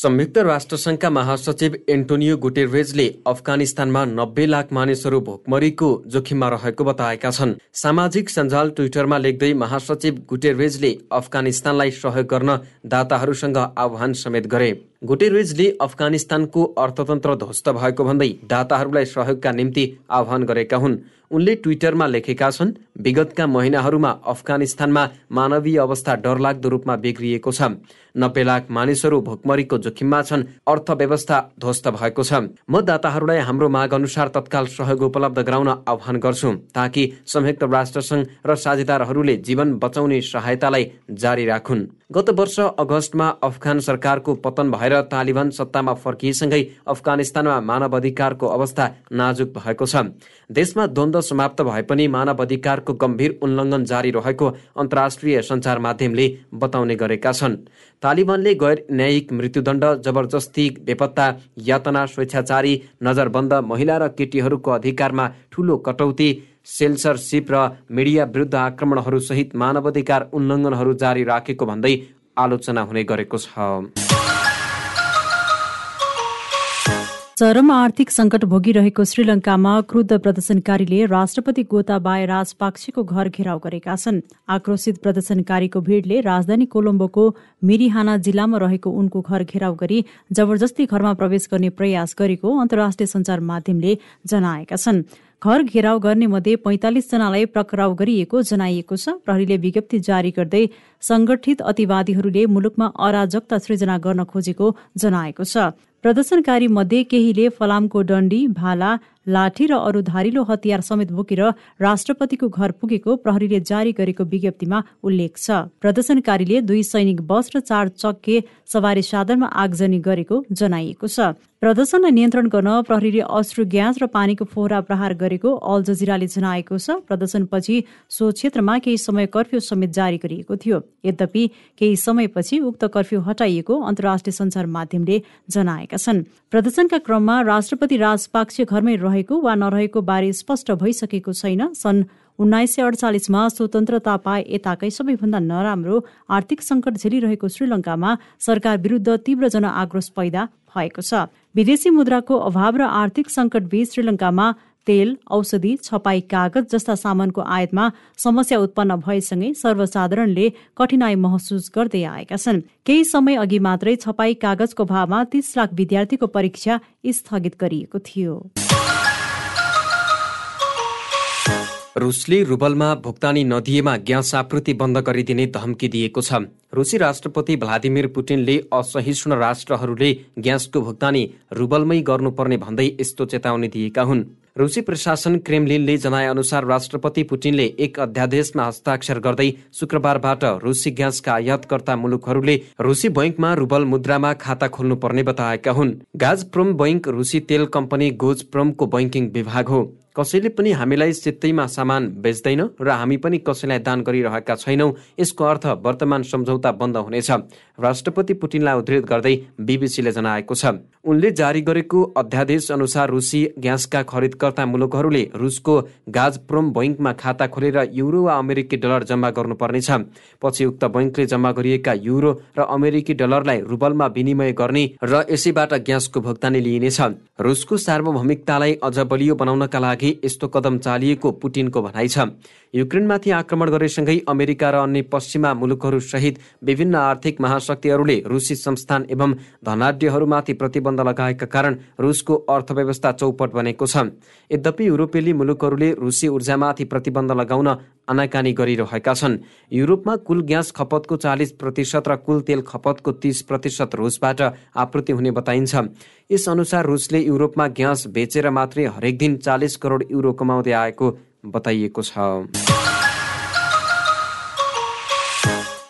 संयुक्त राष्ट्रसङ्घका महासचिव एन्टोनियो गुटेरेजले अफगानिस्तानमा नब्बे लाख मानिसहरू भोकमरीको जोखिममा रहेको बताएका छन्। सामाजिक सञ्जाल ट्विटरमा लेख्दै महासचिव गुटेरेजले अफगानिस्तानलाई सहयोग गर्न दाताहरूसँग आह्वान समेत गरे। गुटेरेजले अफगानिस्तानको अर्थतन्त्र ध्वस्त भएको भन्दै दाताहरूलाई सहयोगका निम्ति आह्वान गरेका हुन्। उनले ट्विटरमा लेखेका छन् विगतका महिनाहरूमा अफगानिस्तानमा मानवीय अवस्था डरलाग्दो रूपमा बिग्रिएको छ। नब्बे लाख मानिसहरू भोकमरीको जोखिममा छन् अर्थव्यवस्था ध्वस्त भएको छ। म दाताहरूलाई हाम्रो माग अनुसार तत्काल सहयोग उपलब्ध गराउन आह्वान गर्छु ताकि संयुक्त राष्ट्रसङ्घ र साझेदारहरूले जीवन बचाउने सहायतालाई जारी राखुन्। गत वर्ष अगस्तमा अफगान सरकारको पतन भएर तालिबान सत्तामा फर्किएसँगै अफगानिस्तानमा मानव अधिकारको अवस्था नाजुक भएको छ। देशमा द्वन्द्व समाप्त भए पनि मानव अधिकारको गम्भीर उल्लङ्घन जारी रहेको अन्तर्राष्ट्रिय सञ्चार माध्यमले बताउने गरेका छन्। तालिबानले गैर न्यायिक मृत्युदण्ड जबरजस्ती बेपत्ता यातना स्वेच्छाचारी नजरबन्द महिला र केटीहरूको अधिकारमा ठूलो कटौती सेन्सरसिप र मिडिया विरुद्ध आक्रमणहरू सहित मानवाधिकार उल्लङ्घनहरू जारी राखेको भन्दै आलोचना हुने गरेको छ। चरम आर्थिक सङ्कट भोगिरहेको श्रीलङ्कामा क्रुद्ध प्रदर्शनकारीले राष्ट्रपति गोताबाय राजपाक्सेको घर घेराउ गरेका छन्। आक्रोशित प्रदर्शनकारीको भिडले राजधानी कोलम्बोको मिरिहाना जिल्लामा रहेको उनको घर घेराउ गरी जबरजस्ती घरमा प्रवेश गर्ने प्रयास गरेको अन्तर्राष्ट्रिय सञ्चार माध्यमले जनाएका छन्। घर घेराउ गर्ने मध्ये पैंतालिस जनालाई पक्राउ गरिएको जनाइएको छ। प्रहरीले विज्ञप्ति जारी गर्दै संगठित अतिवादीहरूले मुलुकमा अराजकता सृजना गर्न खोजेको जनाएको छ। प्रदर्शनकारी मध्ये केहीले फलामको डण्डी भाला लाठी र अरू धारिलो हतियार समेत बोकेर राष्ट्रपतिको घर पुगेको प्रहरीले जारी गरेको विज्ञप्तिमा उल्लेख छ। प्रदर्शनकारीले दुई सैनिक बस र चार चक्के सवारी साधनमा आगजनी गरेको जनाइएको छ। प्रदर्शनलाई नियन्त्रण गर्न प्रहरीले अश्रु ग्यास र पानीको फोहरा प्रहार गरेको अल जजिराले जनाएको छ। प्रदर्शनपछि सो क्षेत्रमा केही समय कर्फ्यू समेत जारी गरिएको थियो। यद्यपि केही समयपछि उक्त कर्फ्यू हटाइएको अन्तर्राष्ट्रिय सञ्चार माध्यमले जनाएका छन्। प्रदर्शनका क्रममा राष्ट्रपति राजपाक्ष घरमै रहेको वा नरहेको बारे स्पष्ट भइसकेको छैन। सन् उन्नाइस सय अडचालिसमा स्वतन्त्रता पाए यताकै सबैभन्दा नराम्रो आर्थिक सङ्कट झेलिरहेको श्रीलङ्कामा सरकार विरुद्ध तीव्र जनआक्रोश पैदा भएको छ। विदेशी मुद्राको अभाव र आर्थिक सङ्कटबीच श्रीलङ्कामा तेल औषधि छपाई कागज जस्ता सामानको आयातमा समस्या उत्पन्न भएसँगै सर्वसाधारणले कठिनाई महसुस गर्दै आएका छन्। केही समय अघि मात्रै छपाई कागजको भावमा तीस लाख विद्यार्थीको परीक्षा स्थगित गरिएको थियो। रुसले रुबलमा भुक्तानी नदिएमा ग्यास आपूर्ति बन्द गरिदिने धम्की दिएको छ। रुसी राष्ट्रपति भ्लादिमिर पुटिनले असहिष्णु राष्ट्रहरूले ग्यासको भुक्तानी रुबलमै गर्नुपर्ने भन्दै यस्तो चेतावनी दिएका हुन्। रुसी प्रशासन क्रेमलिनले जनाए अनुसार राष्ट्रपति पुटिनले एक अध्यादेशमा हस्ताक्षर गर्दै शुक्रबारबाट रुसी ग्यासका आयातकर्ता मुलुकहरूले रुसी बैङ्कमा रुबल मुद्रामा खाता खोल्नु पर्ने बताएका हुन्। गाज प्रोम बैङ्क रुसी तेल कम्पनी गोज प्रोमको बैङ्किङ विभाग हो। कसैले पनि हामीलाई सित्तैमा सामान बेच्दैन र हामी पनि कसैलाई दान गरिरहेका छैनौँ यसको अर्थ वर्तमान सम्झौता बन्द हुनेछ। राष्ट्रपति पुटिनलाई उद्धृत गर्दै बिबिसीले जनाएको छ। उनले जारी गरेको अध्यादेश अनुसार रुसी ग्यासका खरिदकर्ता मुलुकहरूले रुसको गाजप्रोम बैङ्कमा खाता खोलेर युरो वा अमेरिकी डलर जम्मा गर्नुपर्नेछ। पछि उक्त बैङ्कले जम्मा गरिएका युरो र अमेरिकी डलरलाई रुबलमा विनिमय गर्ने र यसैबाट ग्यासको भुक्तानी लिइनेछ। रुसको सार्वभौमिकतालाई अझ बलियो बनाउनका लागि यस्तो कदम चालिएको पुटिनको भनाइ छ। युक्रेनमाथि आक्रमण गरेसँगै अमेरिका र अन्य पश्चिमा मुलुकहरू सहित विभिन्न आर्थिक महाशक्तिहरूले रुसी संस्थान एवं धनाढ्यहरूमाथि प्रतिबन्ध लगाएका कारण रुसको अर्थव्यवस्था चौपट बनेको छ। यद्यपि युरोपेली मुलुकहरूले रुसी ऊर्जामाथि प्रतिबन्ध लगाउन आनाकानी गरिरहेका छन्। युरोपमा कुल ग्यास खपतको चालिस प्रतिशत र कुल तेल खपतको तीस प्रतिशत रुसबाट आपूर्ति हुने बताइन्छ। यस अनुसार रुसले युरोपमा ग्यास बेचेर मात्रै हरेक दिन चालिस करोड युरो कमाउँदै आएको बताइएको छ।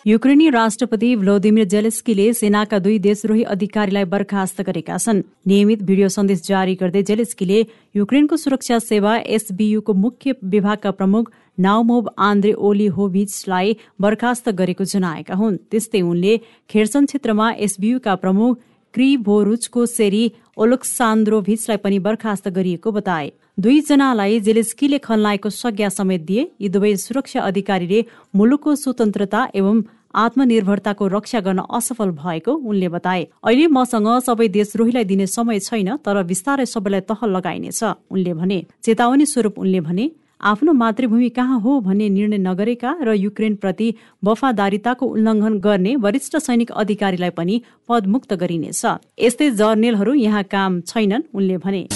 युक्रेनी राष्ट्रपति भ्लोदिमिर जेलेस्कीले सेनाका दुई देशद्रोही अधिकारीलाई बर्खास्त गरेका छन्। नियमित भिडियो सन्देश जारी गर्दै जेलेस्कीले युक्रेनको सुरक्षा सेवा एसबीयूको मुख्य विभागका प्रमुख नाउमोभ आन्द्रे ओलिहोभिचलाई बर्खास्त गरेको जनाएका हुन्। त्यस्तै उनले खेर्सन क्षेत्रमा एसबीयूका प्रमुख क्रिभोरुचको सेरी ओलोक्सान्द्रोभिचलाई पनि बर्खास्त गरिएको बताए। दुईजनालाई जेलेस्कीले खलनायकको संज्ञा समेत दिए। यी दुवै सुरक्षा अधिकारीले मुलुकको स्वतन्त्रता एवं आत्मनिर्भरताको रक्षा गर्न असफल भएको उनले बताए। अहिले मसँग सबै देशद्रोहीलाई दिने समय छैन तर बिस्तारै सबैलाई तह लगाइनेछ उनले भने। चेतावनी स्वरूप उनले भने आफ्नो मातृभूमि कहाँ हो भन्ने निर्णय नगरेका र युक्रेनप्रति वफादारिताको उल्लङ्घन गर्ने वरिष्ठ सैनिक अधिकारीलाई पनि पदमुक्त गरिनेछ। यस्तै जर्नेलहरू यहाँ काम छैनन् उनले भने।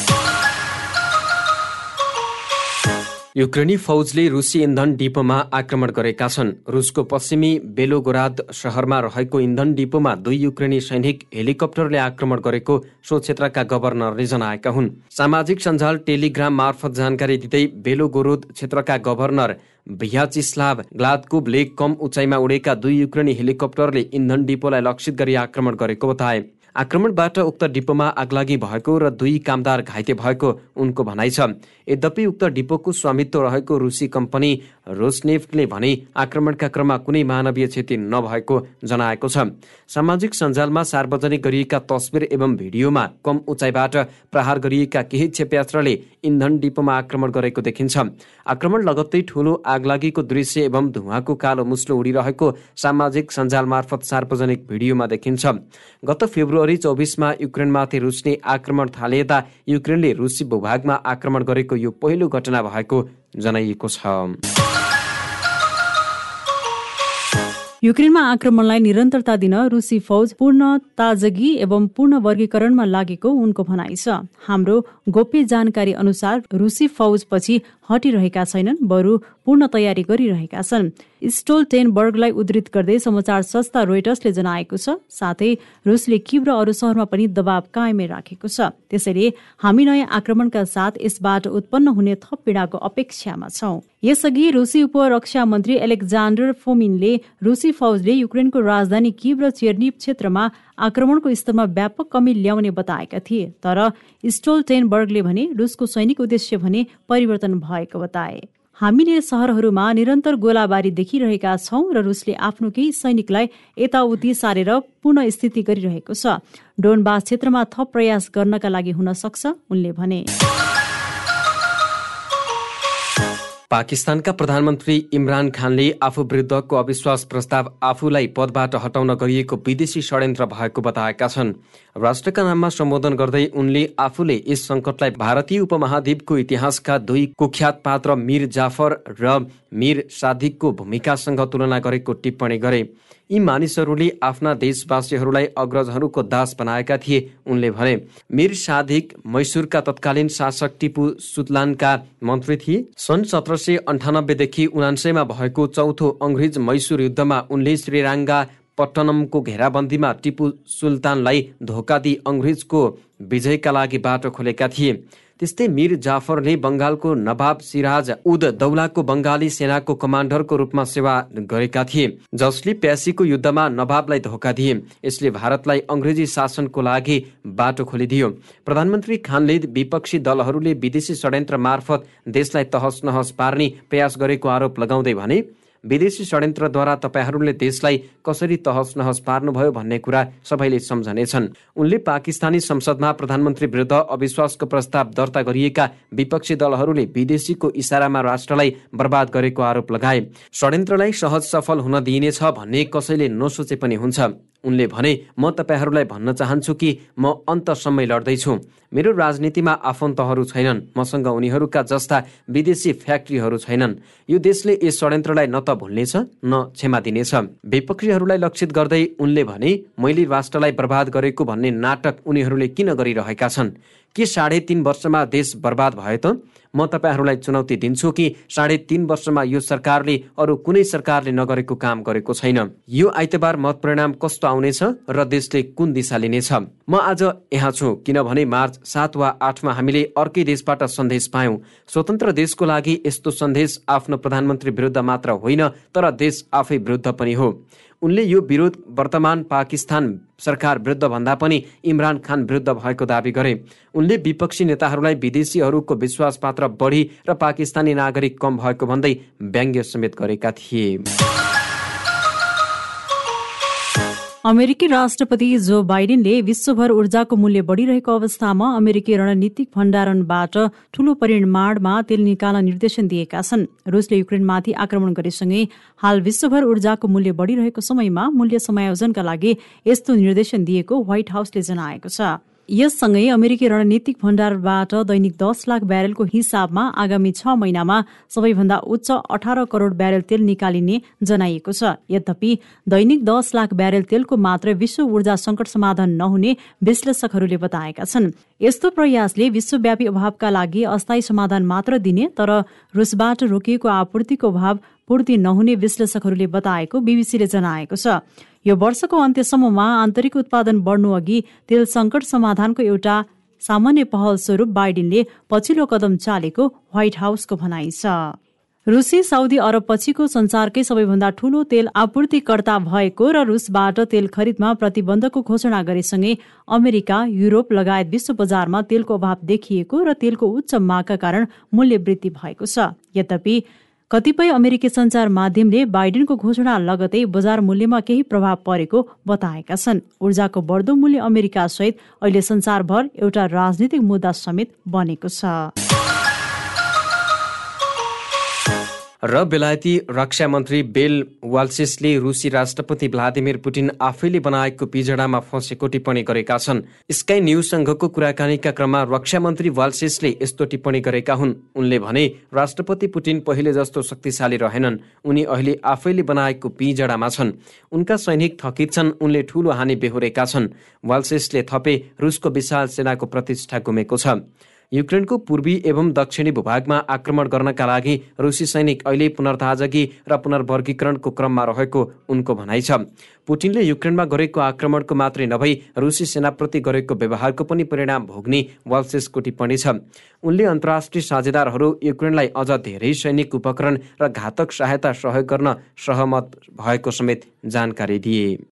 युक्रेनी फौजले रुसी इन्धन डिपोमा आक्रमण गरेका छन्। रुसको पश्चिमी बेलोगोराद शहरमा रहेको इन्धन डिपोमा दुई युक्रेनी सैनिक हेलिकप्टरले आक्रमण गरेको सो क्षेत्रका गभर्नरले जनाएका हुन्। सामाजिक सञ्जाल टेलिग्राम मार्फत जानकारी दिँदै बेलोगोरोद क्षेत्रका गभर्नर भ्याचिस्लाभ ग्लादकुबले कम उचाइमा उडेका दुई युक्रेनी हेलिकप्टरले इन्धन डिपोलाई लक्षित गरी आक्रमण गरेको बताए। आक्रमणबाट उक्त डिपोमा आगलागी भएको र दुई कामदार घाइते भएको उनको भनाइ छ। यद्यपि उक्त डिपोको स्वामित्व रहेको रुसी कम्पनी रोस्नेफ्टले भने आक्रमणका क्रममा कुनै मानवीय क्षति नभएको जनाएको छ। सामाजिक सञ्जालमा सार्वजनिक गरिएका तस्विर एवं भिडियोमा कम उचाइबाट प्रहार गरिएका केही क्षेप्यास्त्रले इन्धन डिपोमा आक्रमण गरेको देखिन्छ। आक्रमण लगत्तै ठूलो आगलागीको दृश्य एवं धुवाको कालो मुस्लो उडिरहेको सामाजिक सञ्जाल मार्फत सार्वजनिक भिडियोमा देखिन्छ। गत फेब्रुअरी चौबिसमा युक्रेनमाथि रुस्ने आक्रमण थालिएता युक्रेनले रुसी भूभागमा आक्रमण गरेको यो पहिलो घटना भएको जनाइएको छ। युक्रेनमा आक्रमणलाई निरन्तरता दिन रुसी फौज पूर्ण ताजगी एवं पूर्ण वर्गीकरणमा लागेको उनको भनाइ छ। हाम्रो गोप्य जानकारी अनुसार रुसी फौज पछि हटिरहेका छैनन् बरु पूर्ण तयारी गरिरहेका छन्। स्टोलटेनबर्गलाई उद्धृत गर्दै समाचार संस्था रोइटर्सले जनाएको छ साथै रुसले किब र अरू सहरमा पनि दबाव कायमै राखेको छ। त्यसैले हामी नयाँ आक्रमणका साथ यसबाट उत्पन्न हुने थप पीडाको अपेक्षामा छौं। यसअघि रुसी उपरक्षा मन्त्री एलेक्जान्डर फोमिनले रुसी फौजले युक्रेनको राजधानी किब र चेर्निप क्षेत्रमा आक्रमणको स्तरमा व्यापक कमी ल्याउने बताएका थिए तर स्टोलटेनबर्गले भने रुसको सैनिक उद्देश्य भने परिवर्तन भएको बताए। हामीले सहरहरूमा निरन्तर गोलाबारी देखिरहेका छौँ र रुसले आफ्नो केही सैनिकलाई यताउति सारेर पुनः स्थिति गरिरहेको छ। डोनबास क्षेत्रमा थप प्रयास गर्नका लागि हुन सक्छ उनले भने। पाकिस्तानका प्रधानमन्त्री इमरान खानले आफू विरुद्धको अविश्वास प्रस्ताव आफूलाई पदबाट हटाउन गरिएको विदेशी षड्यन्त्र भएको बताएका छन्। राष्ट्रका नाममा सम्बोधन गर्दै उनले आफूले यस सङ्कटलाई भारतीय उपमहाद्वीपको इतिहासका दुई कुख्यात पात्र मिर जाफर र मिर सादिकको भूमिकासँग तुलना गरेको टिप्पणी गरे यी मानिसहरूले आफ्ना देशवासीहरूलाई अग्रजहरूको दास बनाएका थिए। उनले भने मिर साधिक मैसुरका तत्कालीन शासक टिपु सुतलानका मन्त्री थिए। सन् सत्र सय अन्ठानब्बेदेखि उनान्सयमा भएको चौथो अङ्ग्रेज मैसुर युद्धमा उनले श्रीराङ्गा पट्टनमको घेराबन्दीमा टिपु सुल्तानलाई धोका दिई अङ्ग्रेजको विजयका लागि बाटो खोलेका थिए। त्यस्तै मिर जाफरले बङ्गालको नवाब सिराज उद दौलाको बङ्गाली सेनाको कमान्डरको रूपमा सेवा गरेका थिए जसले प्यासीको युद्धमा नवाबलाई धोका दिए। यसले भारतलाई अङ्ग्रेजी शासनको लागि बाटो खोलिदियो। प्रधानमन्त्री खानले विपक्षी दलहरूले विदेशी षड्यन्त्र मार्फत देशलाई तहस नहस पार्ने प्रयास गरेको आरोप लगाउँदै भने विदेशी षड्यन्त्रद्वारा तपाईँहरूले देशलाई कसरी तहस नहस पार्नुभयो भन्ने कुरा सबैले सम्झनेछन्। उनले पाकिस्तानी संसदमा प्रधानमन्त्री विरुद्ध अविश्वासको प्रस्ताव दर्ता गरिएका विपक्षी दलहरूले विदेशीको इसारामा राष्ट्रलाई बर्बाद गरेको आरोप लगाए। षड्यन्त्रलाई सहज सफल हुन दिइनेछ भन्ने कसैले नसोचे पनि हुन्छ। उनले भने म तपाईँहरूलाई भन्न चाहन्छु कि म अन्तसम्मै लड्दैछु। मेरो राजनीतिमा आफन्तहरू छैनन्। मसँग उनीहरूका जस्ता विदेशी फ्याक्ट्रीहरू छैनन्। यो देशले यस षड्यन्त्रलाई न त भुल्नेछ न क्षमा दिनेछ विपक्षीहरूलाई लक्षित गर्दै उनले भने मैले राष्ट्रलाई बर्बाद गरेको भन्ने नाटक उनीहरूले किन गरिरहेका छन्? के साढे तिन वर्षमा देश बर्बाद भयो त? म तपाईँहरूलाई चुनौती दिन्छु कि साढे तिन वर्षमा यो सरकारले अरू कुनै सरकारले नगरेको काम गरेको छैन। यो आइतबार मत परिणाम कस्तो आउनेछ र देशले कुन दिशा लिनेछ? म आज यहाँ छु किनभने मार्च सात वा आठमा हामीले अर्कै देशबाट सन्देश पायौँ। स्वतन्त्र देशको लागि यस्तो सन्देश आफ्नो प्रधानमन्त्री विरुद्ध मात्र होइन तर देश आफै विरुद्ध पनि हो। उनले यो विरोध वर्तमान पाकिस्तान सरकार विरुद्ध भन्दा पनि इमरान खान विरुद्ध भएको दावी गरे। उनले विपक्षी नेताहरूलाई विदेशीहरूको विश्वास पात्र बढी र पाकिस्तानी नागरिक कम भएको भन्दै व्यङ्ग्य समेत गरेका थिए। अमेरिकी राष्ट्रपति जो बाइडेनले विश्वभर ऊर्जाको मूल्य बढ़िरहेको अवस्थामा अमेरिकी रणनीतिक भण्डारणबाट ठूलो परिमाणमा तेल निकाल्न निर्देशन दिएका छन्। रुसले युक्रेनमाथि आक्रमण गरेसँगै हाल विश्वभर ऊर्जाको मूल्य बढ़िरहेको समयमा मूल्य समायोजनका लागि यस्तो निर्देशन दिएको व्हाइट हाउसले जनाएको छ। यससँगै अमेरिकी रणनीतिक भण्डारबाट दैनिक दस लाख ब्यारेलको हिसाबमा आगामी छ महिनामा सबैभन्दा उच्च अठार करोड ब्यारेल तेल निकालिने जनाइएको छ। यद्यपि दैनिक दस लाख ब्यारेल तेलको मात्र विश्व ऊर्जा संकट समाधान नहुने विश्लेषकहरूले बताएका छन्। यस्तो प्रयासले विश्वव्यापी अभावका लागि अस्थायी समाधान मात्र दिने तर रुसबाट रोकिएको आपूर्तिको अभाव पूर्ति नहुने विश्लेषकहरूले बताएको बीबीसीले जनाएको छ। यो वर्षको अन्त्यसम्ममा आन्तरिक उत्पादन बढ्नु अघि तेल सङ्कट समाधानको एउटा सामान्य पहल स्वरूप बाइडेनले पछिल्लो कदम चालेको व्हाइट हाउसको भनाइ छ। रुसी साउदी अरब पछिको संसारकै सबैभन्दा ठूलो तेल आपूर्तिकर्ता भएको र रुसबाट तेल खरिदमा प्रतिबन्धको घोषणा गरेसँगै अमेरिका युरोप लगायत विश्व बजारमा तेलको अभाव देखिएको र तेलको उच्च मागका कारण मूल्य वृद्धि भएको छ। यद्यपि कतिपय अमेरिकी सञ्चार माध्यमले बाइडेनको घोषणा लगतै बजार मूल्यमा केही प्रभाव परेको बताएका छन्। ऊर्जाको बढ्दो मूल्य अमेरिका सहित अहिले संसारभर एउटा राजनीतिक मुद्दा समेत बनेको छ। र बेलायती रक्षा मन्त्री बेल वाल्सिसले रुसी राष्ट्रपति भ्लादिमिर पुटिन आफैले बनाएको पिजडामा फँसेको टिप्पणी गरेका छन्। स्काई न्युजसँगको कुराकानीका क्रममा रक्षा मन्त्री वाल्सिसले यस्तो टिप्पणी गरेका हुन्। उनले भने राष्ट्रपति पुटिन पहिले जस्तो शक्तिशाली रहेनन्। उनी अहिले आफैले बनाएको पिजडामा छन्। उनका सैनिक थकित छन्। उनले ठूलो हानि बेहोरेका छन्। वाल्सिसले थपे रुसको विशाल सेनाको प्रतिष्ठा गुमेको छ। युक्रेनको पूर्वी एवं दक्षिणी भूभागमा आक्रमण गर्नका लागि रुसी सैनिक अहिले पुनर्ताजगी र पुनर्वर्गीकरणको क्रममा रहेको उनको भनाइ छ। पुटिनले युक्रेनमा गरेको आक्रमणको मात्रै नभई रुसी सेनाप्रति गरेको व्यवहारको पनि परिणाम भोग्ने वाल्सेसको टिप्पणी छ। उनले अन्तर्राष्ट्रिय साझेदारहरू युक्रेनलाई अझ धेरै सैनिक उपकरण र घातक सहायता सहयोग गर्न सहमत भएको समेत जानकारी दिए।